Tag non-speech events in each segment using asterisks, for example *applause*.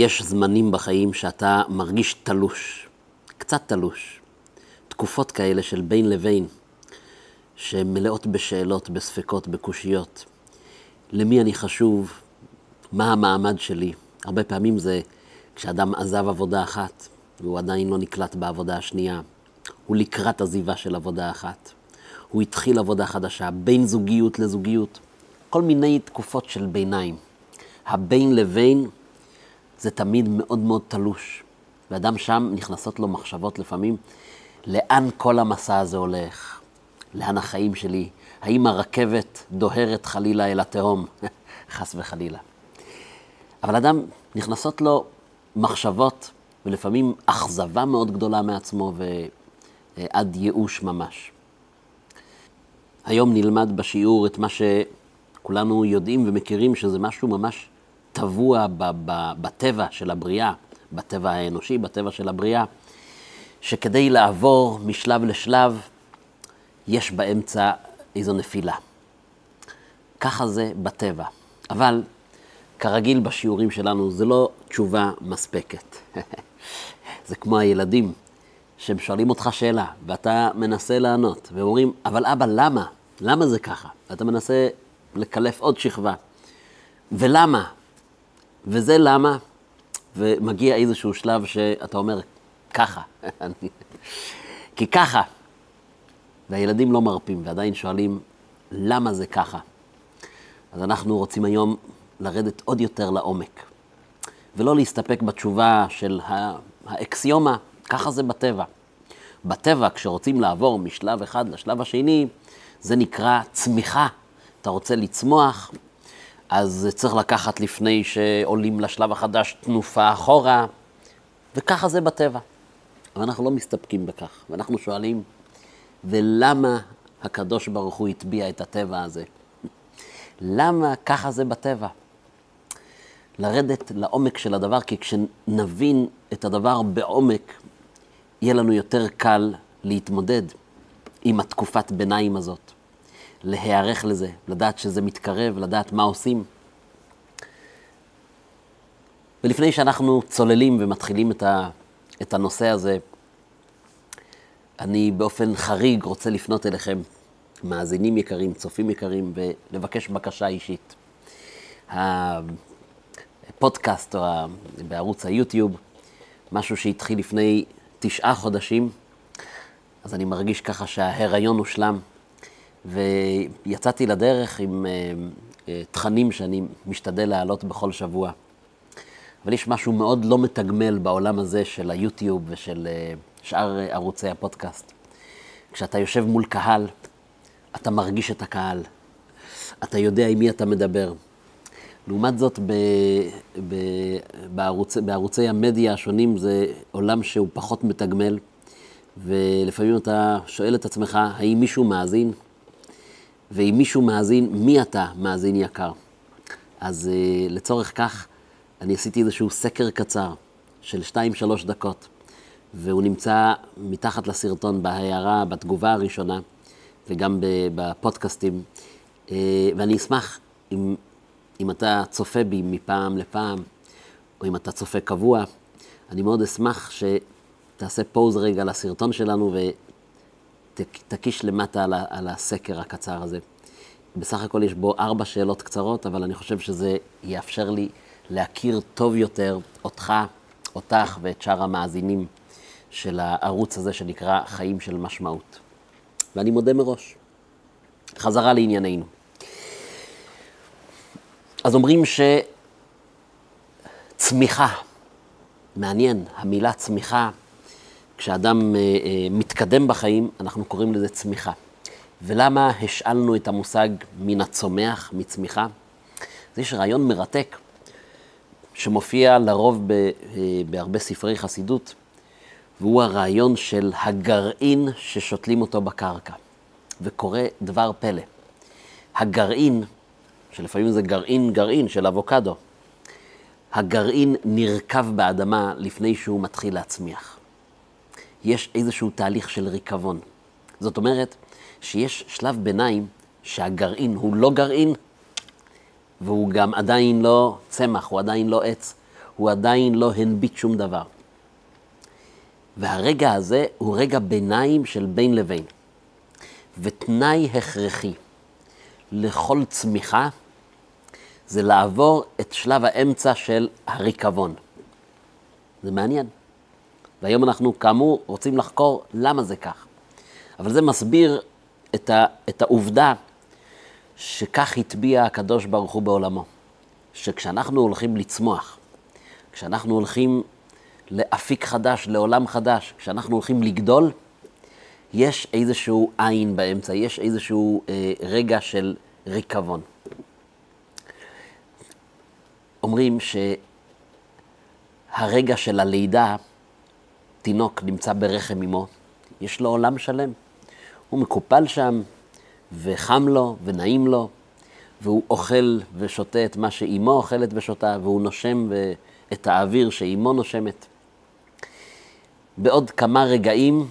יש זמנים בחיים שאתה מרגיש תלוש, קצת תלוש. תקופות כאלה של בין לבין, שהן מלאות בשאלות, בספקות, בקושיות. למי אני חשוב? מה המעמד שלי? הרבה פעמים זה כשאדם עזב עבודה אחת, והוא עדיין לא נקלט בעבודה השנייה. הוא לקראת עזיבה של עבודה אחת. הוא התחיל עבודה חדשה, בין זוגיות לזוגיות. כל מיני תקופות של ביניים. הבין לבין זה תמיד מאוד מאוד תלוש. ואדם שם נכנסות לו מחשבות לפעמים, לאן כל המסע הזה הולך? לאן החיים שלי? האם הרכבת דוהרת חלילה אל התהום? *laughs* חס וחלילה. אבל אדם, נכנסות לו מחשבות, ולפעמים אכזבה מאוד גדולה מעצמו ועד ייאוש ממש. היום נלמד בשיעור את מה שכולנו יודעים ומכירים, שזה משהו ממש טבוע בטבע של הבריאה, בטבע האנושי, בטבע של הבריאה, שכדי לעבור משלב לשלב, יש באמצע איזו נפילה. ככה זה בטבע. אבל כרגיל בשיעורים שלנו, זה לא תשובה מספקת. *laughs* זה כמו הילדים, שהם שואלים אותך שאלה, ואתה מנסה לענות, ואומרים, אבל אבא, למה? למה זה ככה? ואתה מנסה לקלף עוד שכבה. ולמה? וזה למה, ומגיע איזשהו שלב שאתה אומר, ככה. *laughs* כי ככה. והילדים לא מרפים ועדיין שואלים, למה זה ככה? אז אנחנו רוצים היום לרדת עוד יותר לעומק, ולא להסתפק בתשובה של האקסיומה, ככה זה בטבע. בטבע, כשרוצים לעבור משלב אחד לשלב השני, זה נקרא צמיחה. אתה רוצה לצמוח, אז צריך לקחת לפני שעולים לשלב החדש תנופה אחורה, וככה זה בטבע. אבל אנחנו לא מסתפקים בכך, ואנחנו שואלים, ולמה הקדוש ברוך הוא הטביע את הטבע הזה? למה ככה זה בטבע? לרדת לעומק של הדבר, כי כשנבין את הדבר בעומק, יהיה לנו יותר קל להתמודד עם התקופת ביניים הזאת. להיערך לזה, לדעת שזה מתקרב, לדעת מה עושים. ולפני שאנחנו צוללים ומתחילים את, ה, את הנושא הזה, אני באופן חריג רוצה לפנות אליכם, מאזינים יקרים, צופים יקרים, ולבקש בקשה אישית. הפודקאסט או בערוץ היוטיוב, משהו שהתחיל לפני תשעה חודשים, אז אני מרגיש ככה שההיריון הושלם. ויצאתי לדרך עם uh, uh, תכנים שאני משתדל להעלות בכל שבוע. אבל יש משהו מאוד לא מתגמל בעולם הזה של היוטיוב ושל uh, שאר ערוצי הפודקאסט. כשאתה יושב מול קהל, אתה מרגיש את הקהל, אתה יודע עם מי אתה מדבר. לעומת זאת, ב, ב, בערוצ, בערוצי המדיה השונים זה עולם שהוא פחות מתגמל, ולפעמים אתה שואל את עצמך, האם מישהו מאזין? ואם מישהו מאזין, מי אתה מאזין יקר? אז uh, לצורך כך, אני עשיתי איזשהו סקר קצר של 2-3 דקות, והוא נמצא מתחת לסרטון בהערה, בתגובה הראשונה, וגם בפודקאסטים. Uh, ואני אשמח אם, אם אתה צופה בי מפעם לפעם, או אם אתה צופה קבוע, אני מאוד אשמח שתעשה פוז רגע לסרטון שלנו ו... תקיש למטה על, על הסקר הקצר הזה. בסך הכל יש בו ארבע שאלות קצרות, אבל אני חושב שזה יאפשר לי להכיר טוב יותר אותך, אותך ואת שאר המאזינים של הערוץ הזה שנקרא חיים של משמעות. ואני מודה מראש. חזרה לענייננו. אז אומרים שצמיחה, מעניין, המילה צמיחה כשאדם אה, אה, מתקדם בחיים, אנחנו קוראים לזה צמיחה. ולמה השאלנו את המושג מן הצומח, מצמיחה? אז יש רעיון מרתק שמופיע לרוב ב, אה, בהרבה ספרי חסידות, והוא הרעיון של הגרעין ששותלים אותו בקרקע. וקורה דבר פלא. הגרעין, שלפעמים זה גרעין גרעין של אבוקדו, הגרעין נרקב באדמה לפני שהוא מתחיל להצמיח. יש איזשהו תהליך של ריקבון. זאת אומרת שיש שלב ביניים שהגרעין הוא לא גרעין, והוא גם עדיין לא צמח, הוא עדיין לא עץ, הוא עדיין לא הנביט שום דבר. והרגע הזה הוא רגע ביניים של בין לבין. ותנאי הכרחי לכל צמיחה זה לעבור את שלב האמצע של הריקבון. זה מעניין. והיום אנחנו כאמור רוצים לחקור למה זה כך. אבל זה מסביר את, ה, את העובדה שכך הטביע הקדוש ברוך הוא בעולמו. שכשאנחנו הולכים לצמוח, כשאנחנו הולכים לאפיק חדש, לעולם חדש, כשאנחנו הולכים לגדול, יש איזשהו עין באמצע, יש איזשהו אה, רגע של ריקבון. אומרים שהרגע של הלידה, תינוק נמצא ברחם אמו, יש לו עולם שלם. הוא מקופל שם, וחם לו, ונעים לו, והוא אוכל ושותה את מה שאימו אוכלת ושותה, והוא נושם את האוויר שאימו נושמת. בעוד כמה רגעים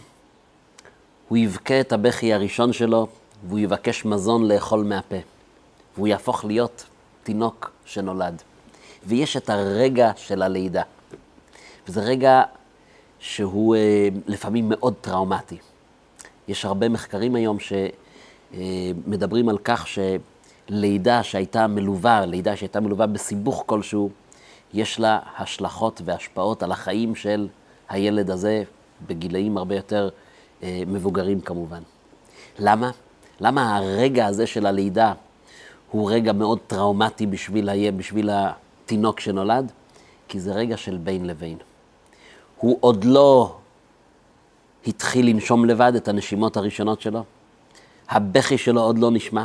הוא יבכה את הבכי הראשון שלו, והוא יבקש מזון לאכול מהפה. והוא יהפוך להיות תינוק שנולד. ויש את הרגע של הלידה. וזה רגע שהוא אה, לפעמים מאוד טראומטי. יש הרבה מחקרים היום שמדברים על כך שלידה שהייתה מלווה, לידה שהייתה מלווה בסיבוך כלשהו, יש לה השלכות והשפעות על החיים של הילד הזה בגילאים הרבה יותר אה, מבוגרים כמובן. למה? למה הרגע הזה של הלידה הוא רגע מאוד טראומטי בשביל, היה, בשביל התינוק שנולד? כי זה רגע של בין לבין. הוא עוד לא התחיל לנשום לבד את הנשימות הראשונות שלו, הבכי שלו עוד לא נשמע,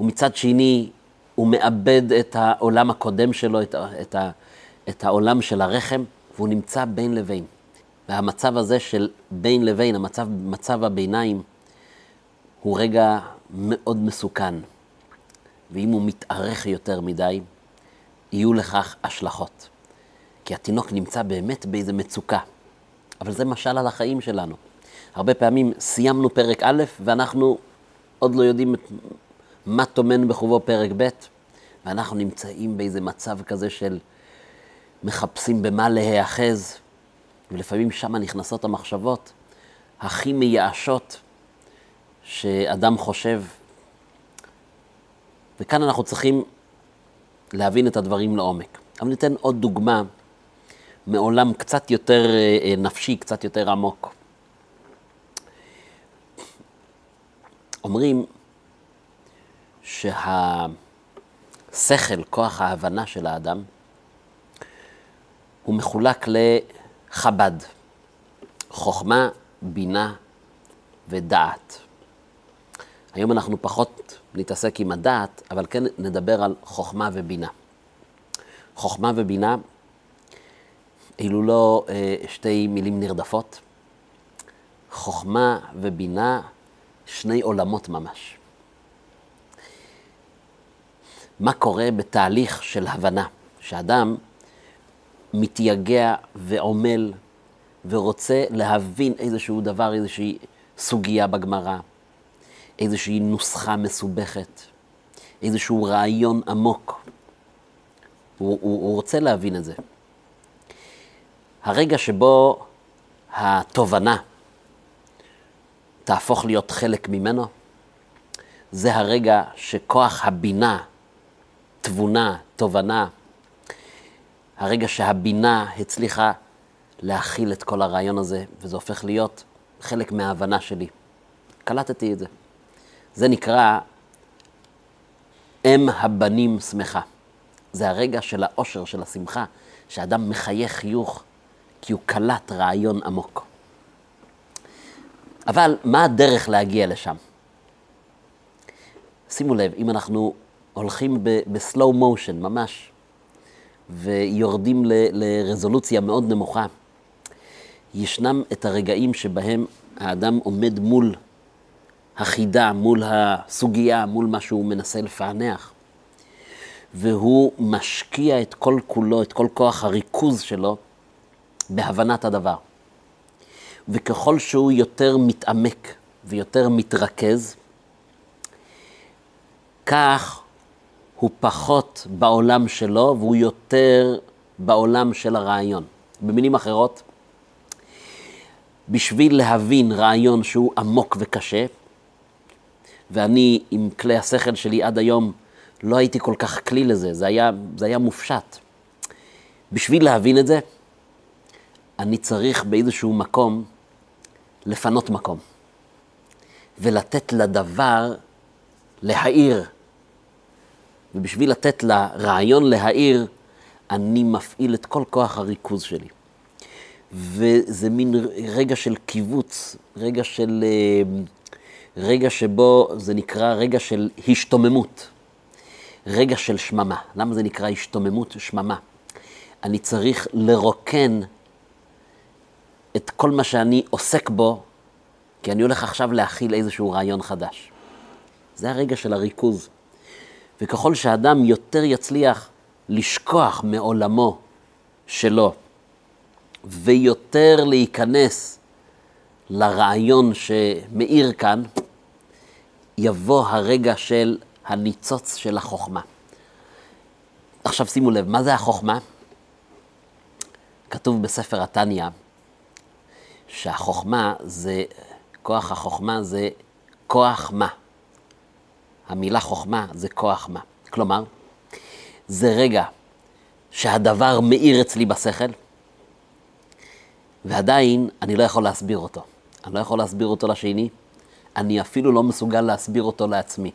ומצד שני הוא מאבד את העולם הקודם שלו, את, את, את העולם של הרחם, והוא נמצא בין לבין. והמצב הזה של בין לבין, המצב, מצב הביניים, הוא רגע מאוד מסוכן. ואם הוא מתארך יותר מדי, יהיו לכך השלכות. כי התינוק נמצא באמת באיזו מצוקה. אבל זה משל על החיים שלנו. הרבה פעמים סיימנו פרק א' ואנחנו עוד לא יודעים מה טומן בחובו פרק ב', ואנחנו נמצאים באיזה מצב כזה של מחפשים במה להיאחז, ולפעמים שם נכנסות המחשבות הכי מייאשות שאדם חושב. וכאן אנחנו צריכים להבין את הדברים לעומק. אבל ניתן עוד דוגמה מעולם קצת יותר אה, אה, נפשי, קצת יותר עמוק. אומרים שהשכל, כוח ההבנה של האדם, הוא מחולק לחב"ד, חוכמה, בינה ודעת. היום אנחנו פחות נתעסק עם הדעת, אבל כן נדבר על חוכמה ובינה. חוכמה ובינה אילו לא אה, שתי מילים נרדפות. חוכמה ובינה, שני עולמות ממש. מה קורה בתהליך של הבנה, שאדם מתייגע ועמל ורוצה להבין איזשהו דבר, איזושהי סוגיה בגמרא, איזושהי נוסחה מסובכת, איזשהו רעיון עמוק. הוא, הוא, הוא רוצה להבין את זה. הרגע שבו התובנה תהפוך להיות חלק ממנו, זה הרגע שכוח הבינה, תבונה, תובנה, הרגע שהבינה הצליחה להכיל את כל הרעיון הזה, וזה הופך להיות חלק מההבנה שלי. קלטתי את זה. זה נקרא אם הבנים שמחה. זה הרגע של האושר, של השמחה, שאדם מחייך חיוך כי הוא קלט רעיון עמוק. אבל מה הדרך להגיע לשם? שימו לב, אם אנחנו הולכים בסלואו מושן, ממש, ויורדים ל- לרזולוציה מאוד נמוכה, ישנם את הרגעים שבהם האדם עומד מול החידה, מול הסוגיה, מול מה שהוא מנסה לפענח, והוא משקיע את כל כולו, את כל כוח הריכוז שלו, בהבנת הדבר. וככל שהוא יותר מתעמק ויותר מתרכז, כך הוא פחות בעולם שלו והוא יותר בעולם של הרעיון. במילים אחרות, בשביל להבין רעיון שהוא עמוק וקשה, ואני עם כלי השכל שלי עד היום לא הייתי כל כך כלי לזה, זה היה, זה היה מופשט. בשביל להבין את זה, אני צריך באיזשהו מקום לפנות מקום, ולתת לדבר להעיר. ובשביל לתת לרעיון להעיר, אני מפעיל את כל כוח הריכוז שלי. וזה מין רגע של קיבוץ, רגע של... אה, רגע שבו זה נקרא רגע של השתוממות, רגע של שממה. למה זה נקרא השתוממות? שממה. אני צריך לרוקן את כל מה שאני עוסק בו, כי אני הולך עכשיו להכיל איזשהו רעיון חדש. זה הרגע של הריכוז. וככל שאדם יותר יצליח לשכוח מעולמו שלו, ויותר להיכנס לרעיון שמאיר כאן, יבוא הרגע של הניצוץ של החוכמה. עכשיו שימו לב, מה זה החוכמה? כתוב בספר התניא שהחוכמה זה, כוח החוכמה זה כוח מה. המילה חוכמה זה כוח מה. כלומר, זה רגע שהדבר מאיר אצלי בשכל, ועדיין אני לא יכול להסביר אותו. אני לא יכול להסביר אותו לשני, אני אפילו לא מסוגל להסביר אותו לעצמי.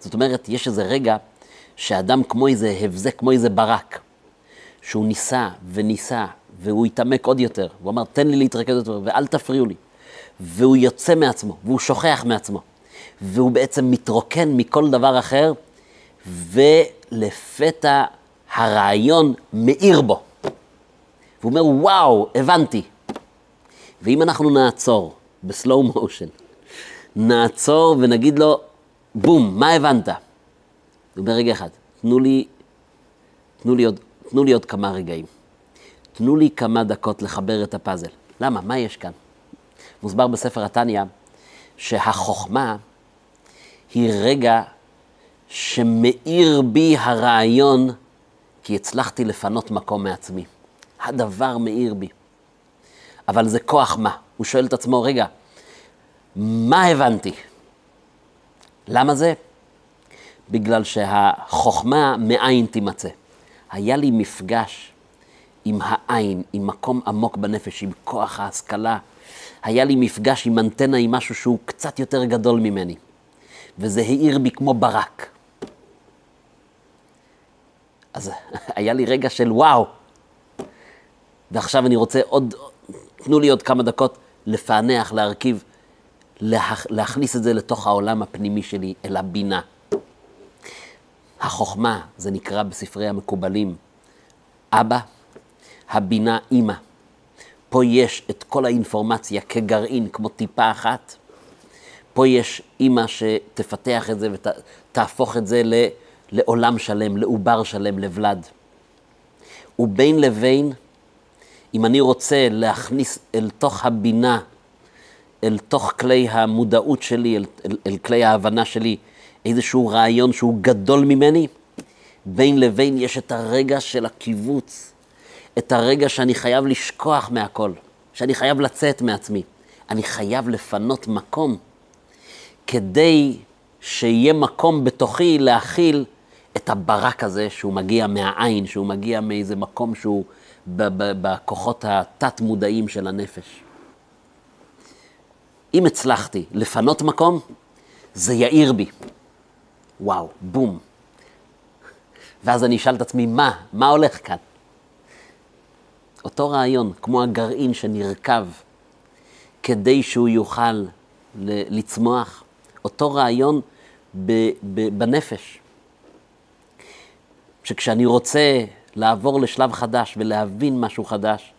זאת אומרת, יש איזה רגע שאדם כמו איזה הבזק, כמו איזה ברק, שהוא ניסה וניסה, והוא התעמק עוד יותר, הוא אמר, תן לי להתרכז יותר ואל תפריעו לי. והוא יוצא מעצמו, והוא שוכח מעצמו, והוא בעצם מתרוקן מכל דבר אחר, ולפתע הרעיון מאיר בו. והוא אומר, וואו, הבנתי. ואם אנחנו נעצור בסלואו מושן, נעצור ונגיד לו, בום, מה הבנת? הוא אומר, רגע אחד, תנו לי, תנו לי עוד, תנו לי עוד כמה רגעים. תנו לי כמה דקות לחבר את הפאזל. למה? מה יש כאן? מוסבר בספר התניא שהחוכמה היא רגע שמאיר בי הרעיון כי הצלחתי לפנות מקום מעצמי. הדבר מאיר בי. אבל זה כוח מה? הוא שואל את עצמו, רגע, מה הבנתי? למה זה? בגלל שהחוכמה מאין תימצא. היה לי מפגש עם העין, עם מקום עמוק בנפש, עם כוח ההשכלה. היה לי מפגש עם אנטנה, עם משהו שהוא קצת יותר גדול ממני. וזה האיר בי כמו ברק. אז *laughs* היה לי רגע של וואו. ועכשיו אני רוצה עוד, תנו לי עוד כמה דקות לפענח, להרכיב, להכ, להכניס את זה לתוך העולם הפנימי שלי, אל הבינה. החוכמה, זה נקרא בספרי המקובלים, אבא, הבינה אימא. פה יש את כל האינפורמציה כגרעין, כמו טיפה אחת. פה יש אימא שתפתח את זה ותהפוך את זה לעולם שלם, לעובר שלם, לוולד. ובין לבין, אם אני רוצה להכניס אל תוך הבינה, אל תוך כלי המודעות שלי, אל, אל, אל כלי ההבנה שלי, איזשהו רעיון שהוא גדול ממני, בין לבין יש את הרגע של הקיבוץ, את הרגע שאני חייב לשכוח מהכל, שאני חייב לצאת מעצמי. אני חייב לפנות מקום כדי שיהיה מקום בתוכי להכיל את הברק הזה שהוא מגיע מהעין, שהוא מגיע מאיזה מקום שהוא בכוחות התת-מודעים של הנפש. אם הצלחתי לפנות מקום, זה יאיר בי. וואו, בום. ואז אני אשאל את עצמי, מה? מה הולך כאן? אותו רעיון, כמו הגרעין שנרקב כדי שהוא יוכל לצמוח, אותו רעיון בנפש. שכשאני רוצה לעבור לשלב חדש ולהבין משהו חדש,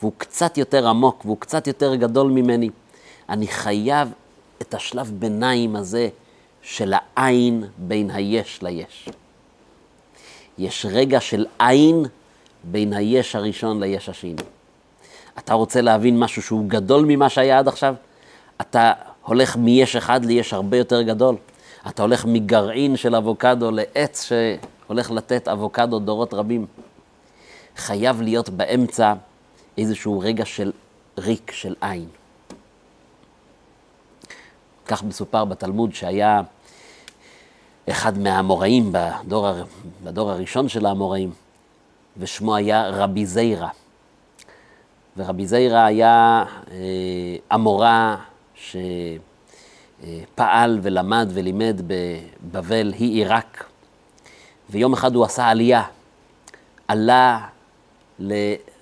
והוא קצת יותר עמוק והוא קצת יותר גדול ממני, אני חייב את השלב ביניים הזה של העין בין היש ליש. יש רגע של עין בין היש הראשון ליש השני. אתה רוצה להבין משהו שהוא גדול ממה שהיה עד עכשיו? אתה הולך מיש אחד ליש הרבה יותר גדול. אתה הולך מגרעין של אבוקדו לעץ שהולך לתת אבוקדו דורות רבים. חייב להיות באמצע איזשהו רגע של ריק, של עין. כך מסופר בתלמוד שהיה אחד מהאמוראים בדור, בדור הראשון של האמוראים, ושמו היה רבי זיירה. ורבי זיירה היה אה, אמורה שפעל ולמד ולימד בבבל, היא עיראק, ויום אחד הוא עשה עלייה, עלה, ל,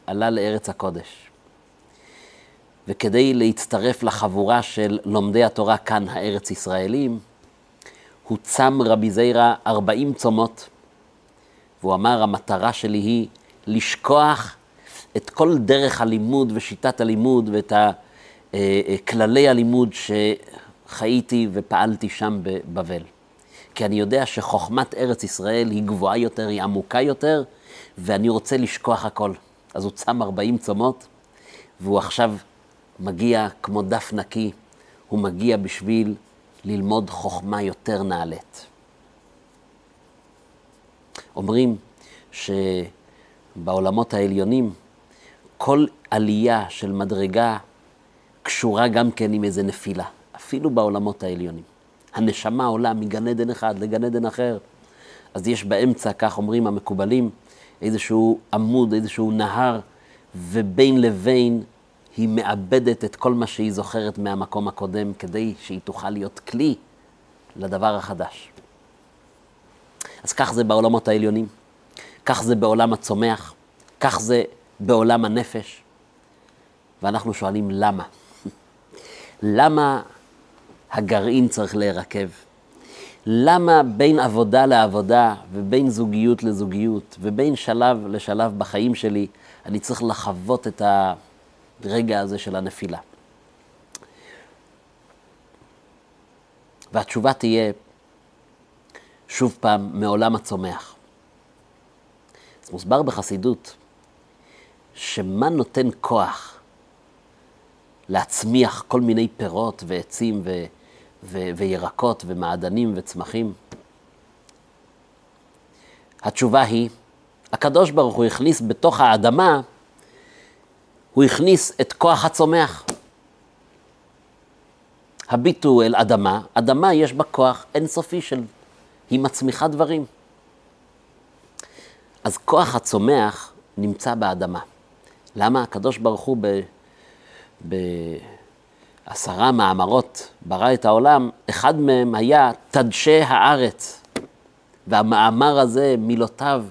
עלה לארץ הקודש. וכדי להצטרף לחבורה של לומדי התורה כאן, הארץ ישראלים, הוא צם רבי זיירה 40 צומות, והוא אמר, המטרה שלי היא לשכוח את כל דרך הלימוד ושיטת הלימוד ואת אה, אה, כללי הלימוד שחייתי ופעלתי שם בבבל. כי אני יודע שחוכמת ארץ ישראל היא גבוהה יותר, היא עמוקה יותר, ואני רוצה לשכוח הכל. אז הוא צם 40 צומות, והוא עכשיו מגיע כמו דף נקי, הוא מגיע בשביל ללמוד חוכמה יותר נעלית. אומרים שבעולמות העליונים, כל עלייה של מדרגה קשורה גם כן עם איזה נפילה, אפילו בעולמות העליונים. הנשמה עולה מגן עדן אחד לגן עדן אחר. אז יש באמצע, כך אומרים המקובלים, איזשהו עמוד, איזשהו נהר, ובין לבין היא מאבדת את כל מה שהיא זוכרת מהמקום הקודם, כדי שהיא תוכל להיות כלי לדבר החדש. אז כך זה בעולמות העליונים, כך זה בעולם הצומח, כך זה בעולם הנפש. ואנחנו שואלים למה. *laughs* למה הגרעין צריך להירקב? למה בין עבודה לעבודה ובין זוגיות לזוגיות ובין שלב לשלב בחיים שלי אני צריך לחוות את הרגע הזה של הנפילה? והתשובה תהיה, שוב פעם, מעולם הצומח. אז מוסבר בחסידות שמה נותן כוח להצמיח כל מיני פירות ועצים ו... ו- וירקות ומעדנים וצמחים? התשובה היא, הקדוש ברוך הוא הכניס בתוך האדמה, הוא הכניס את כוח הצומח. הביטו אל אדמה, אדמה יש בה כוח אינסופי של, היא מצמיחה דברים. אז כוח הצומח נמצא באדמה. למה הקדוש ברוך הוא ב... בעשרה מאמרות ברא את העולם, אחד מהם היה תדשי הארץ. והמאמר הזה, מילותיו,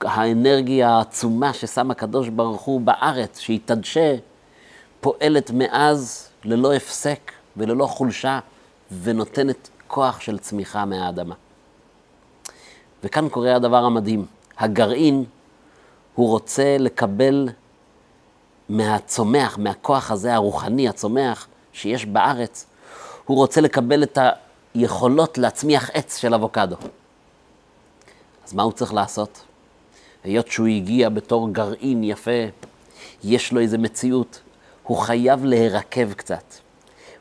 האנרגיה העצומה ששם הקדוש ברוך הוא בארץ, שהיא תדשה, פועלת מאז ללא הפסק וללא חולשה, ונותנת כוח של צמיחה מהאדמה. וכאן קורה הדבר המדהים, הגרעין, הוא רוצה לקבל מהצומח, מהכוח הזה הרוחני הצומח שיש בארץ, הוא רוצה לקבל את היכולות להצמיח עץ של אבוקדו. אז מה הוא צריך לעשות? היות שהוא הגיע בתור גרעין יפה, יש לו איזו מציאות, הוא חייב להירקב קצת.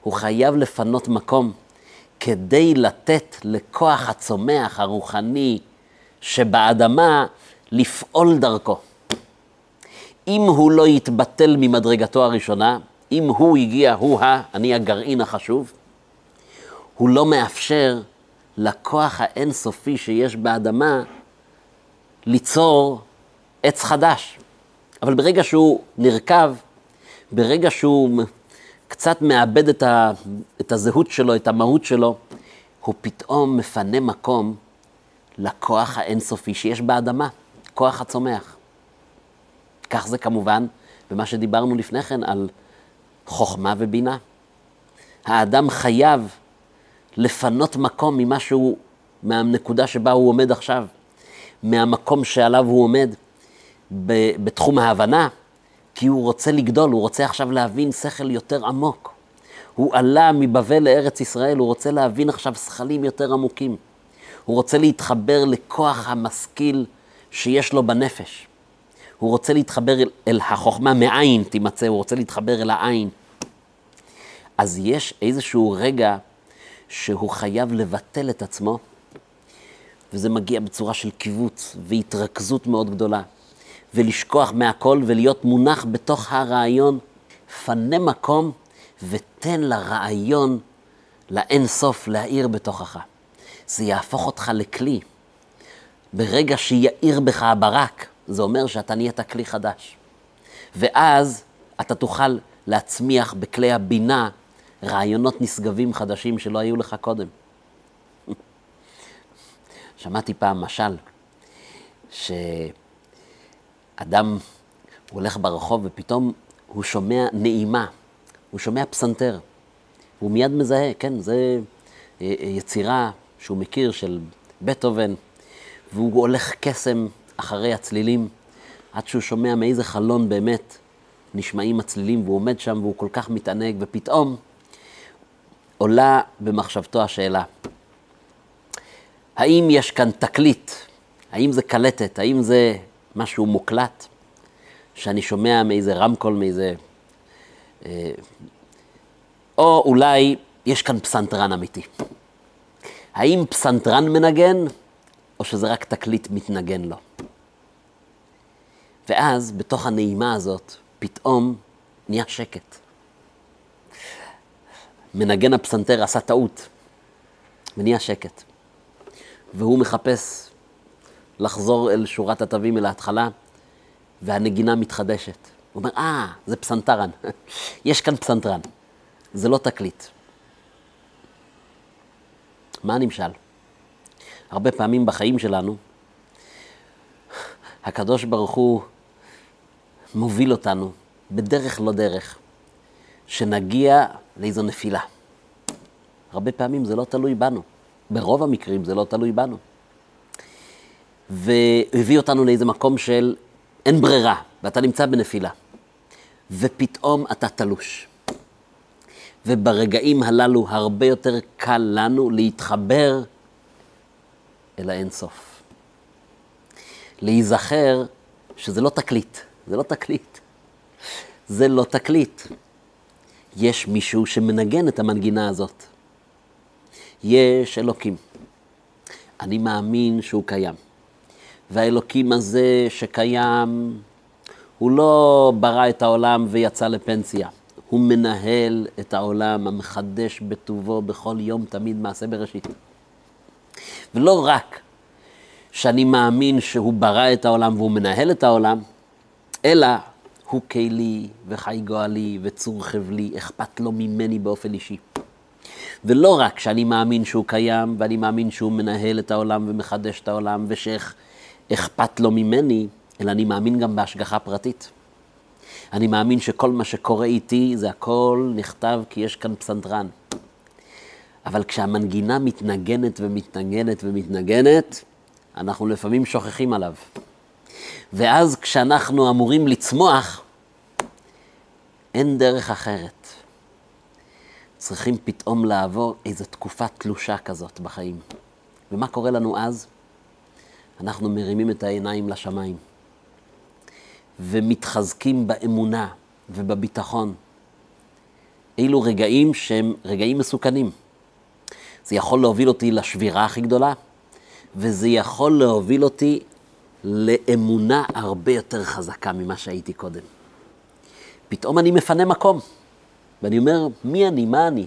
הוא חייב לפנות מקום כדי לתת לכוח הצומח הרוחני שבאדמה לפעול דרכו. אם הוא לא יתבטל ממדרגתו הראשונה, אם הוא הגיע, הוא ה, אני הגרעין החשוב, הוא לא מאפשר לכוח האינסופי שיש באדמה ליצור עץ חדש. אבל ברגע שהוא נרקב, ברגע שהוא קצת מאבד את, ה, את הזהות שלו, את המהות שלו, הוא פתאום מפנה מקום לכוח האינסופי שיש באדמה, כוח הצומח. כך זה כמובן במה שדיברנו לפני כן על חוכמה ובינה. האדם חייב לפנות מקום ממשהו, מהנקודה שבה הוא עומד עכשיו, מהמקום שעליו הוא עומד בתחום ההבנה, כי הוא רוצה לגדול, הוא רוצה עכשיו להבין שכל יותר עמוק. הוא עלה מבבל לארץ ישראל, הוא רוצה להבין עכשיו שכלים יותר עמוקים. הוא רוצה להתחבר לכוח המשכיל שיש לו בנפש. הוא רוצה להתחבר אל, אל החוכמה מעין תימצא, הוא רוצה להתחבר אל העין. אז יש איזשהו רגע שהוא חייב לבטל את עצמו, וזה מגיע בצורה של קיבוץ והתרכזות מאוד גדולה. ולשכוח מהכל ולהיות מונח בתוך הרעיון. פנה מקום ותן לרעיון, לאין סוף, להאיר בתוכך. זה יהפוך אותך לכלי. ברגע שיאיר בך הברק, זה אומר שאתה נהיית כלי חדש. ואז אתה תוכל להצמיח בכלי הבינה רעיונות נשגבים חדשים שלא היו לך קודם. *laughs* שמעתי פעם משל, שאדם הולך ברחוב ופתאום הוא שומע נעימה, הוא שומע פסנתר, הוא מיד מזהה, כן, זה אה, אה, יצירה שהוא מכיר של בטהובן, והוא הולך קסם אחרי הצלילים, עד שהוא שומע מאיזה חלון באמת נשמעים הצלילים, והוא עומד שם והוא כל כך מתענג, ופתאום עולה במחשבתו השאלה, האם יש כאן תקליט? האם זה קלטת? האם זה משהו מוקלט? שאני שומע מאיזה רמקול, מאיזה... אה, או אולי יש כאן פסנתרן אמיתי. האם פסנתרן מנגן, או שזה רק תקליט מתנגן לו? ואז, בתוך הנעימה הזאת, פתאום נהיה שקט. מנגן הפסנתר עשה טעות, ונהיה שקט. והוא מחפש לחזור אל שורת התווים, אל ההתחלה, והנגינה מתחדשת. הוא אומר, אה, זה פסנתרן. *laughs* יש כאן פסנתרן. זה לא תקליט. מה הנמשל? הרבה פעמים בחיים שלנו, הקדוש ברוך הוא מוביל אותנו בדרך לא דרך, שנגיע לאיזו נפילה. הרבה פעמים זה לא תלוי בנו. ברוב המקרים זה לא תלוי בנו. והביא אותנו לאיזה מקום של אין ברירה, ואתה נמצא בנפילה. ופתאום אתה תלוש. וברגעים הללו הרבה יותר קל לנו להתחבר אל האינסוף. להיזכר שזה לא תקליט, זה לא תקליט. זה לא תקליט. יש מישהו שמנגן את המנגינה הזאת. יש אלוקים. אני מאמין שהוא קיים. והאלוקים הזה שקיים, הוא לא ברא את העולם ויצא לפנסיה. הוא מנהל את העולם המחדש בטובו בכל יום תמיד מעשה בראשית. ולא רק שאני מאמין שהוא ברא את העולם והוא מנהל את העולם, אלא הוא כלי וחי גואלי וצור חבלי, אכפת לו ממני באופן אישי. ולא רק שאני מאמין שהוא קיים, ואני מאמין שהוא מנהל את העולם ומחדש את העולם, ושאכפת לו ממני, אלא אני מאמין גם בהשגחה פרטית. אני מאמין שכל מה שקורה איתי, זה הכל נכתב כי יש כאן פסנתרן. אבל כשהמנגינה מתנגנת ומתנגנת ומתנגנת, אנחנו לפעמים שוכחים עליו. ואז כשאנחנו אמורים לצמוח, אין דרך אחרת. צריכים פתאום לעבור איזו תקופה תלושה כזאת בחיים. ומה קורה לנו אז? אנחנו מרימים את העיניים לשמיים, ומתחזקים באמונה ובביטחון. אילו רגעים שהם רגעים מסוכנים. זה יכול להוביל אותי לשבירה הכי גדולה, וזה יכול להוביל אותי לאמונה הרבה יותר חזקה ממה שהייתי קודם. פתאום אני מפנה מקום. ואני אומר, מי אני? מה אני?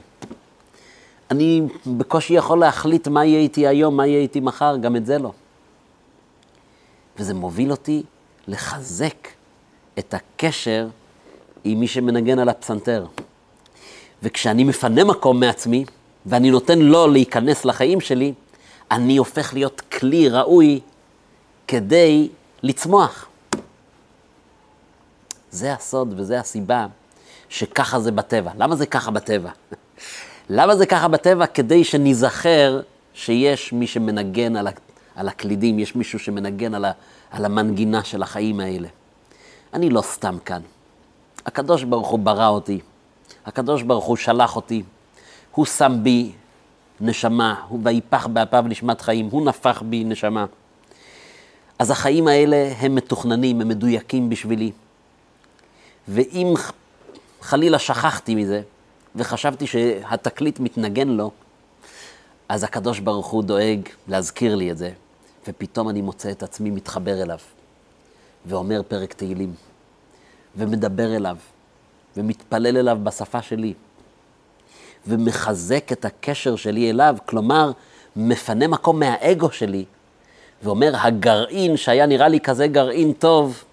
אני בקושי יכול להחליט מה יהיה איתי היום, מה יהיה איתי מחר, גם את זה לא. וזה מוביל אותי לחזק את הקשר עם מי שמנגן על הפסנתר. וכשאני מפנה מקום מעצמי, ואני נותן לו להיכנס לחיים שלי, אני הופך להיות כלי ראוי כדי לצמוח. זה הסוד וזה הסיבה שככה זה בטבע. למה זה ככה בטבע? *laughs* למה זה ככה בטבע? כדי שניזכר שיש מי שמנגן על, על הקלידים, יש מישהו שמנגן על, ה, על המנגינה של החיים האלה. אני לא סתם כאן. הקדוש ברוך הוא ברא אותי, הקדוש ברוך הוא שלח אותי, הוא שם בי נשמה, הוא ויפח באפיו נשמת חיים, הוא נפח בי נשמה. אז החיים האלה הם מתוכננים, הם מדויקים בשבילי. ואם חלילה שכחתי מזה, וחשבתי שהתקליט מתנגן לו, אז הקדוש ברוך הוא דואג להזכיר לי את זה, ופתאום אני מוצא את עצמי מתחבר אליו. ואומר פרק תהילים, ומדבר אליו, ומתפלל אליו בשפה שלי, ומחזק את הקשר שלי אליו, כלומר, מפנה מקום מהאגו שלי, ואומר, הגרעין שהיה נראה לי כזה גרעין טוב,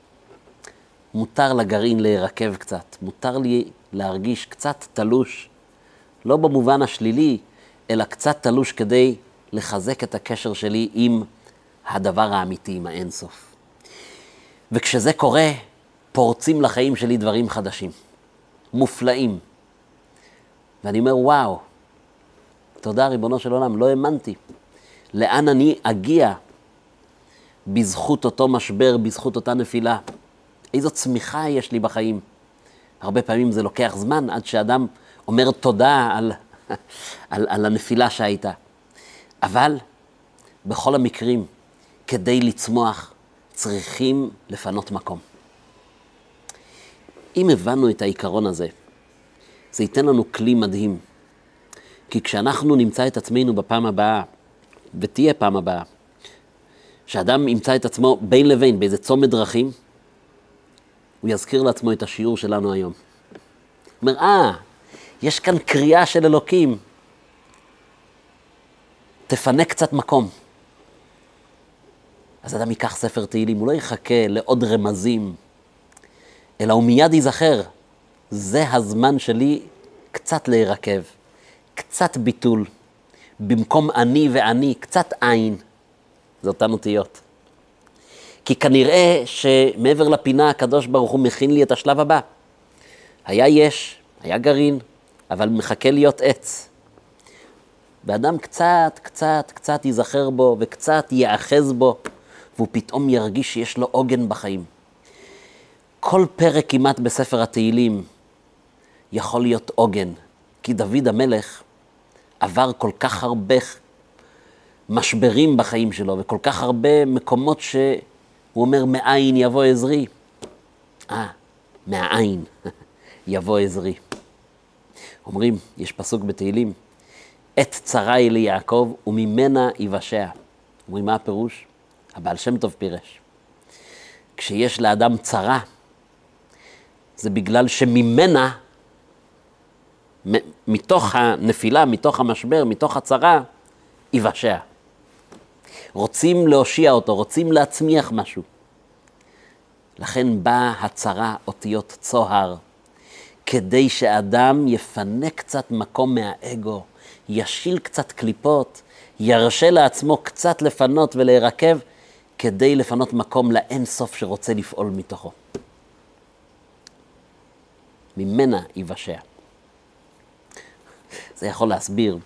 מותר לגרעין להירקב קצת, מותר לי להרגיש קצת תלוש, לא במובן השלילי, אלא קצת תלוש כדי לחזק את הקשר שלי עם הדבר האמיתי, עם האינסוף. וכשזה קורה, פורצים לחיים שלי דברים חדשים, מופלאים. ואני אומר, וואו, תודה, ריבונו של עולם, לא האמנתי. לאן אני אגיע בזכות אותו משבר, בזכות אותה נפילה? איזו צמיחה יש לי בחיים. הרבה פעמים זה לוקח זמן עד שאדם אומר תודה על, *laughs* על, על הנפילה שהייתה. אבל בכל המקרים, כדי לצמוח, צריכים לפנות מקום. אם הבנו את העיקרון הזה, זה ייתן לנו כלי מדהים. כי כשאנחנו נמצא את עצמנו בפעם הבאה, ותהיה פעם הבאה, שאדם ימצא את עצמו בין לבין באיזה צומת דרכים, הוא יזכיר לעצמו את השיעור שלנו היום. אומר, אה, יש כאן קריאה של אלוקים, תפנה קצת מקום. אז אדם ייקח ספר תהילים, הוא לא יחכה לעוד רמזים, אלא הוא מיד ייזכר, זה הזמן שלי קצת להירקב, קצת ביטול, במקום אני ואני, קצת עין. זה אותן אותיות. כי כנראה שמעבר לפינה הקדוש ברוך הוא מכין לי את השלב הבא. היה יש, היה גרעין, אבל מחכה להיות עץ. ואדם קצת, קצת, קצת ייזכר בו וקצת ייאחז בו, והוא פתאום ירגיש שיש לו עוגן בחיים. כל פרק כמעט בספר התהילים יכול להיות עוגן, כי דוד המלך עבר כל כך הרבה משברים בחיים שלו, וכל כך הרבה מקומות שהוא אומר, מאין יבוא עזרי. אה, מהעין *laughs* יבוא עזרי. אומרים, יש פסוק בתהילים, עת צרה היא ליעקב וממנה יבשע. אומרים, מה הפירוש? הבעל שם טוב פירש. כשיש לאדם צרה, זה בגלל שממנה, מתוך הנפילה, מתוך המשבר, מתוך הצרה, יבשע. רוצים להושיע אותו, רוצים להצמיח משהו. לכן באה הצרה, אותיות צוהר, כדי שאדם יפנה קצת מקום מהאגו, ישיל קצת קליפות, ירשה לעצמו קצת לפנות ולהירקב, כדי לפנות מקום לאין סוף שרוצה לפעול מתוכו. ממנה יבשע. זה יכול להסביר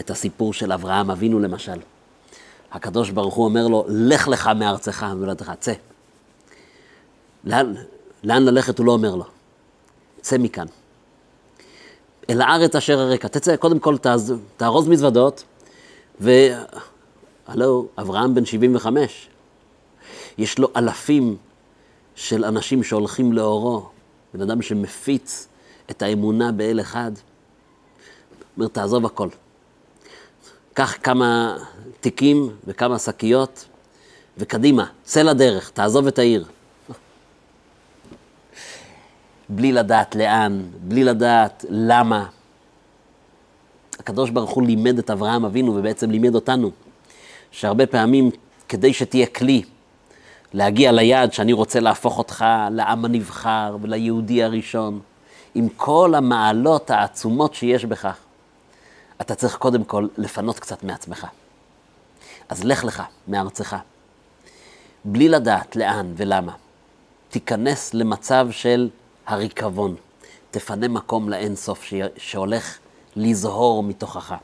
את הסיפור של אברהם אבינו למשל. הקדוש ברוך הוא אומר לו, לך לך מארצך ומולדתך, צא. לאן, לאן ללכת הוא לא אומר לו, צא מכאן. אל הארץ אשר הרקע, תצא, קודם כל תארוז מזוודות, והלו, אברהם בן 75, יש לו אלפים של אנשים שהולכים לאורו, בן אדם שמפיץ את האמונה באל אחד. אומר, תעזוב הכל. קח כמה תיקים וכמה שקיות, וקדימה, צא לדרך, תעזוב את העיר. בלי לדעת לאן, בלי לדעת למה. הקדוש ברוך הוא לימד את אברהם אבינו, ובעצם לימד אותנו, שהרבה פעמים, כדי שתהיה כלי להגיע ליעד שאני רוצה להפוך אותך לעם הנבחר וליהודי הראשון, עם כל המעלות העצומות שיש בכך, אתה צריך קודם כל לפנות קצת מעצמך. אז לך לך מארצך, בלי לדעת לאן ולמה. תיכנס למצב של הריקבון, תפנה מקום לאין סוף שהולך לזהור מתוכך.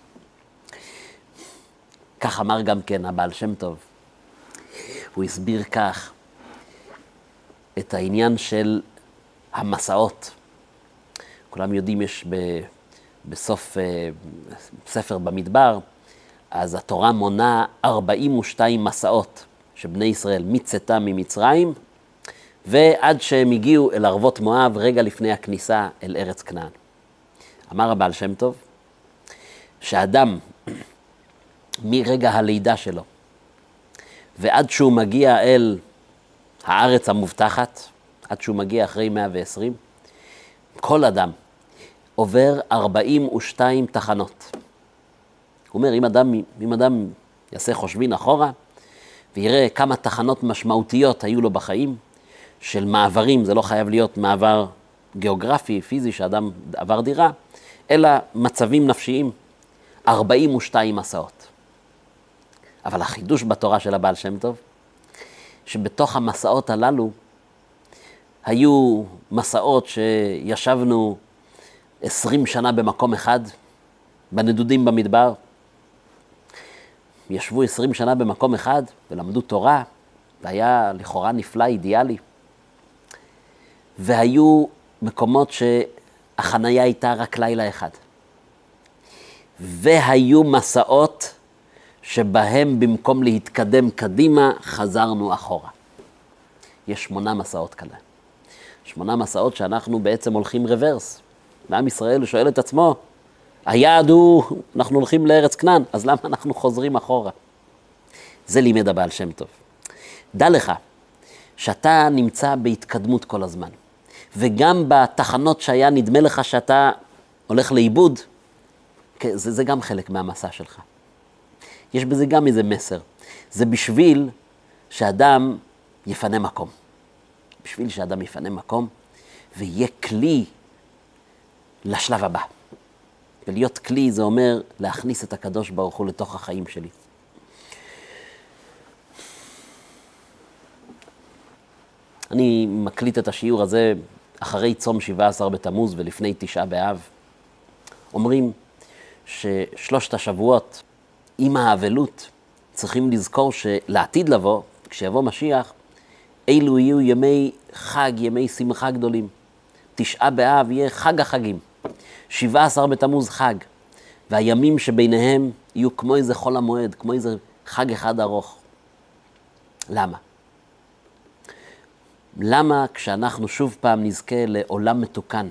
כך אמר גם כן הבעל שם טוב. הוא הסביר כך את העניין של המסעות. כולם יודעים, יש ב, בסוף uh, ספר במדבר, אז התורה מונה 42 מסעות שבני ישראל מצאתם ממצרים, ועד שהם הגיעו אל ערבות מואב רגע לפני הכניסה אל ארץ כנען. אמר הבעל שם טוב, שאדם מרגע הלידה שלו ועד שהוא מגיע אל הארץ המובטחת, עד שהוא מגיע אחרי 120, כל אדם עובר 42 תחנות. הוא אומר, אם אדם, אם אדם יעשה חושבין אחורה, ויראה כמה תחנות משמעותיות היו לו בחיים, של מעברים, זה לא חייב להיות מעבר גיאוגרפי, פיזי, שאדם עבר דירה, אלא מצבים נפשיים, 42 מסעות. אבל החידוש בתורה של הבעל שם טוב, שבתוך המסעות הללו היו מסעות שישבנו 20 שנה במקום אחד, בנדודים במדבר. ישבו 20 שנה במקום אחד ולמדו תורה, והיה לכאורה נפלא, אידיאלי. והיו מקומות שהחנייה הייתה רק לילה אחד. והיו מסעות שבהם במקום להתקדם קדימה, חזרנו אחורה. יש שמונה מסעות כאלה. שמונה מסעות שאנחנו בעצם הולכים רוורס. ועם ישראל שואל את עצמו, היעד הוא, אנחנו הולכים לארץ כנען, אז למה אנחנו חוזרים אחורה? זה לימד הבעל שם טוב. דע לך שאתה נמצא בהתקדמות כל הזמן, וגם בתחנות שהיה נדמה לך שאתה הולך לאיבוד, כן, זה, זה גם חלק מהמסע שלך. יש בזה גם איזה מסר. זה בשביל שאדם יפנה מקום. בשביל שאדם יפנה מקום ויהיה כלי לשלב הבא. ולהיות כלי זה אומר להכניס את הקדוש ברוך הוא לתוך החיים שלי. אני מקליט את השיעור הזה אחרי צום 17 בתמוז ולפני תשעה באב. אומרים ששלושת השבועות עם האבלות צריכים לזכור שלעתיד לבוא, כשיבוא משיח, אלו יהיו ימי חג, ימי שמחה גדולים. תשעה באב יהיה חג החגים. שבעה עשר בתמוז חג. והימים שביניהם יהיו כמו איזה חול המועד, כמו איזה חג אחד ארוך. למה? למה כשאנחנו שוב פעם נזכה לעולם מתוקן?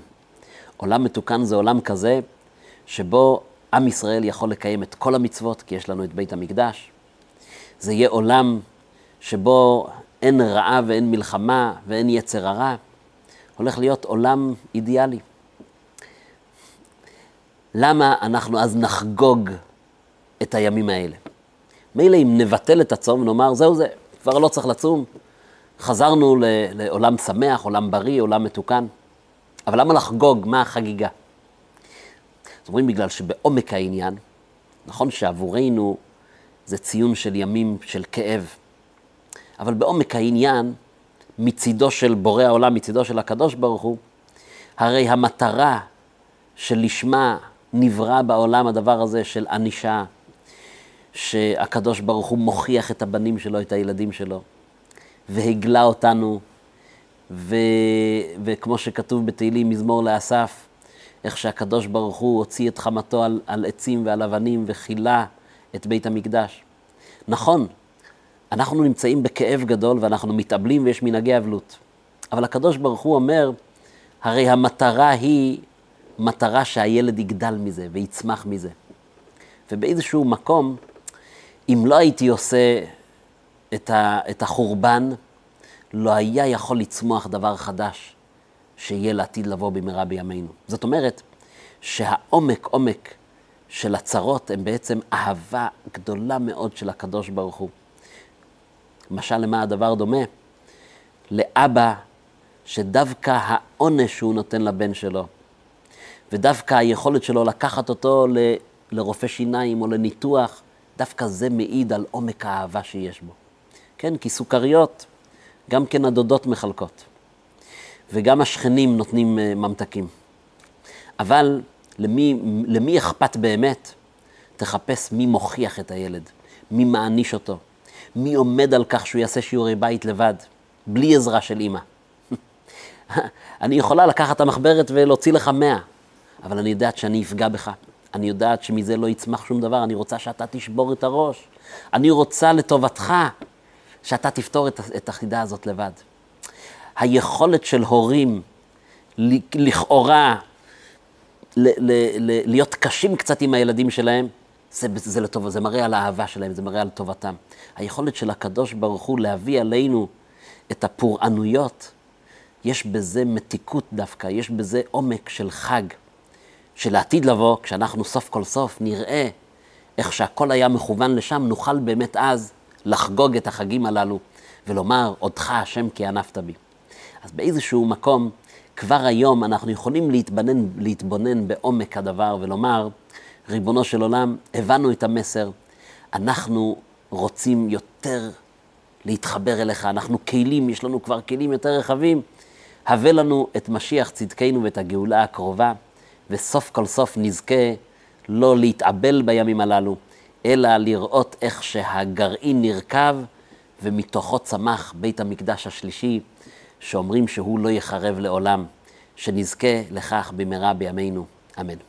עולם מתוקן זה עולם כזה שבו עם ישראל יכול לקיים את כל המצוות, כי יש לנו את בית המקדש. זה יהיה עולם שבו אין רעה ואין מלחמה ואין יצר הרע. הולך להיות עולם אידיאלי. למה אנחנו אז נחגוג את הימים האלה? מילא אם נבטל את הצום ונאמר, זהו זה, כבר לא צריך לצום, חזרנו לעולם שמח, עולם בריא, עולם מתוקן. אבל למה לחגוג? מה החגיגה? אומרים בגלל שבעומק העניין, נכון שעבורנו זה ציון של ימים של כאב, אבל בעומק העניין, מצידו של בורא העולם, מצידו של הקדוש ברוך הוא, הרי המטרה שלשמה נברא בעולם הדבר הזה של ענישה, שהקדוש ברוך הוא מוכיח את הבנים שלו, את הילדים שלו, והגלה אותנו, ו... וכמו שכתוב בתהילים, מזמור לאסף, איך שהקדוש ברוך הוא הוציא את חמתו על, על עצים ועל אבנים וכילה את בית המקדש. נכון, אנחנו נמצאים בכאב גדול ואנחנו מתאבלים ויש מנהגי אבלות. אבל הקדוש ברוך הוא אומר, הרי המטרה היא מטרה שהילד יגדל מזה ויצמח מזה. ובאיזשהו מקום, אם לא הייתי עושה את, ה, את החורבן, לא היה יכול לצמוח דבר חדש שיהיה לעתיד לבוא במהרה בימינו. זאת אומרת שהעומק עומק של הצרות הם בעצם אהבה גדולה מאוד של הקדוש ברוך הוא. משל למה הדבר דומה? לאבא שדווקא העונש שהוא נותן לבן שלו, ודווקא היכולת שלו לקחת אותו ל, לרופא שיניים או לניתוח, דווקא זה מעיד על עומק האהבה שיש בו. כן, כי סוכריות, גם כן הדודות מחלקות, וגם השכנים נותנים uh, ממתקים. אבל למי, למי אכפת באמת? תחפש מי מוכיח את הילד, מי מעניש אותו, מי עומד על כך שהוא יעשה שיעורי בית לבד, בלי עזרה של אימא. *laughs* אני יכולה לקחת את המחברת ולהוציא לך מאה, אבל אני יודעת שאני אפגע בך. אני יודעת שמזה לא יצמח שום דבר, אני רוצה שאתה תשבור את הראש. אני רוצה לטובתך שאתה תפתור את, את החידה הזאת לבד. היכולת של הורים לכאורה ל, ל, ל, להיות קשים קצת עם הילדים שלהם, זה, זה לטוב, זה מראה על האהבה שלהם, זה מראה על טובתם. היכולת של הקדוש ברוך הוא להביא עלינו את הפורענויות, יש בזה מתיקות דווקא, יש בזה עומק של חג, של העתיד לבוא, כשאנחנו סוף כל סוף נראה איך שהכל היה מכוון לשם, נוכל באמת אז לחגוג את החגים הללו ולומר, עודך השם כי ענפת בי. אז באיזשהו מקום, כבר היום אנחנו יכולים להתבונן, להתבונן בעומק הדבר ולומר, ריבונו של עולם, הבנו את המסר, אנחנו רוצים יותר להתחבר אליך, אנחנו כלים, יש לנו כבר כלים יותר רחבים. הבא לנו את משיח צדקנו ואת הגאולה הקרובה, וסוף כל סוף נזכה לא להתאבל בימים הללו, אלא לראות איך שהגרעין נרקב ומתוכו צמח בית המקדש השלישי, שאומרים שהוא לא יחרב לעולם, שנזכה לכך במהרה בימינו, אמן.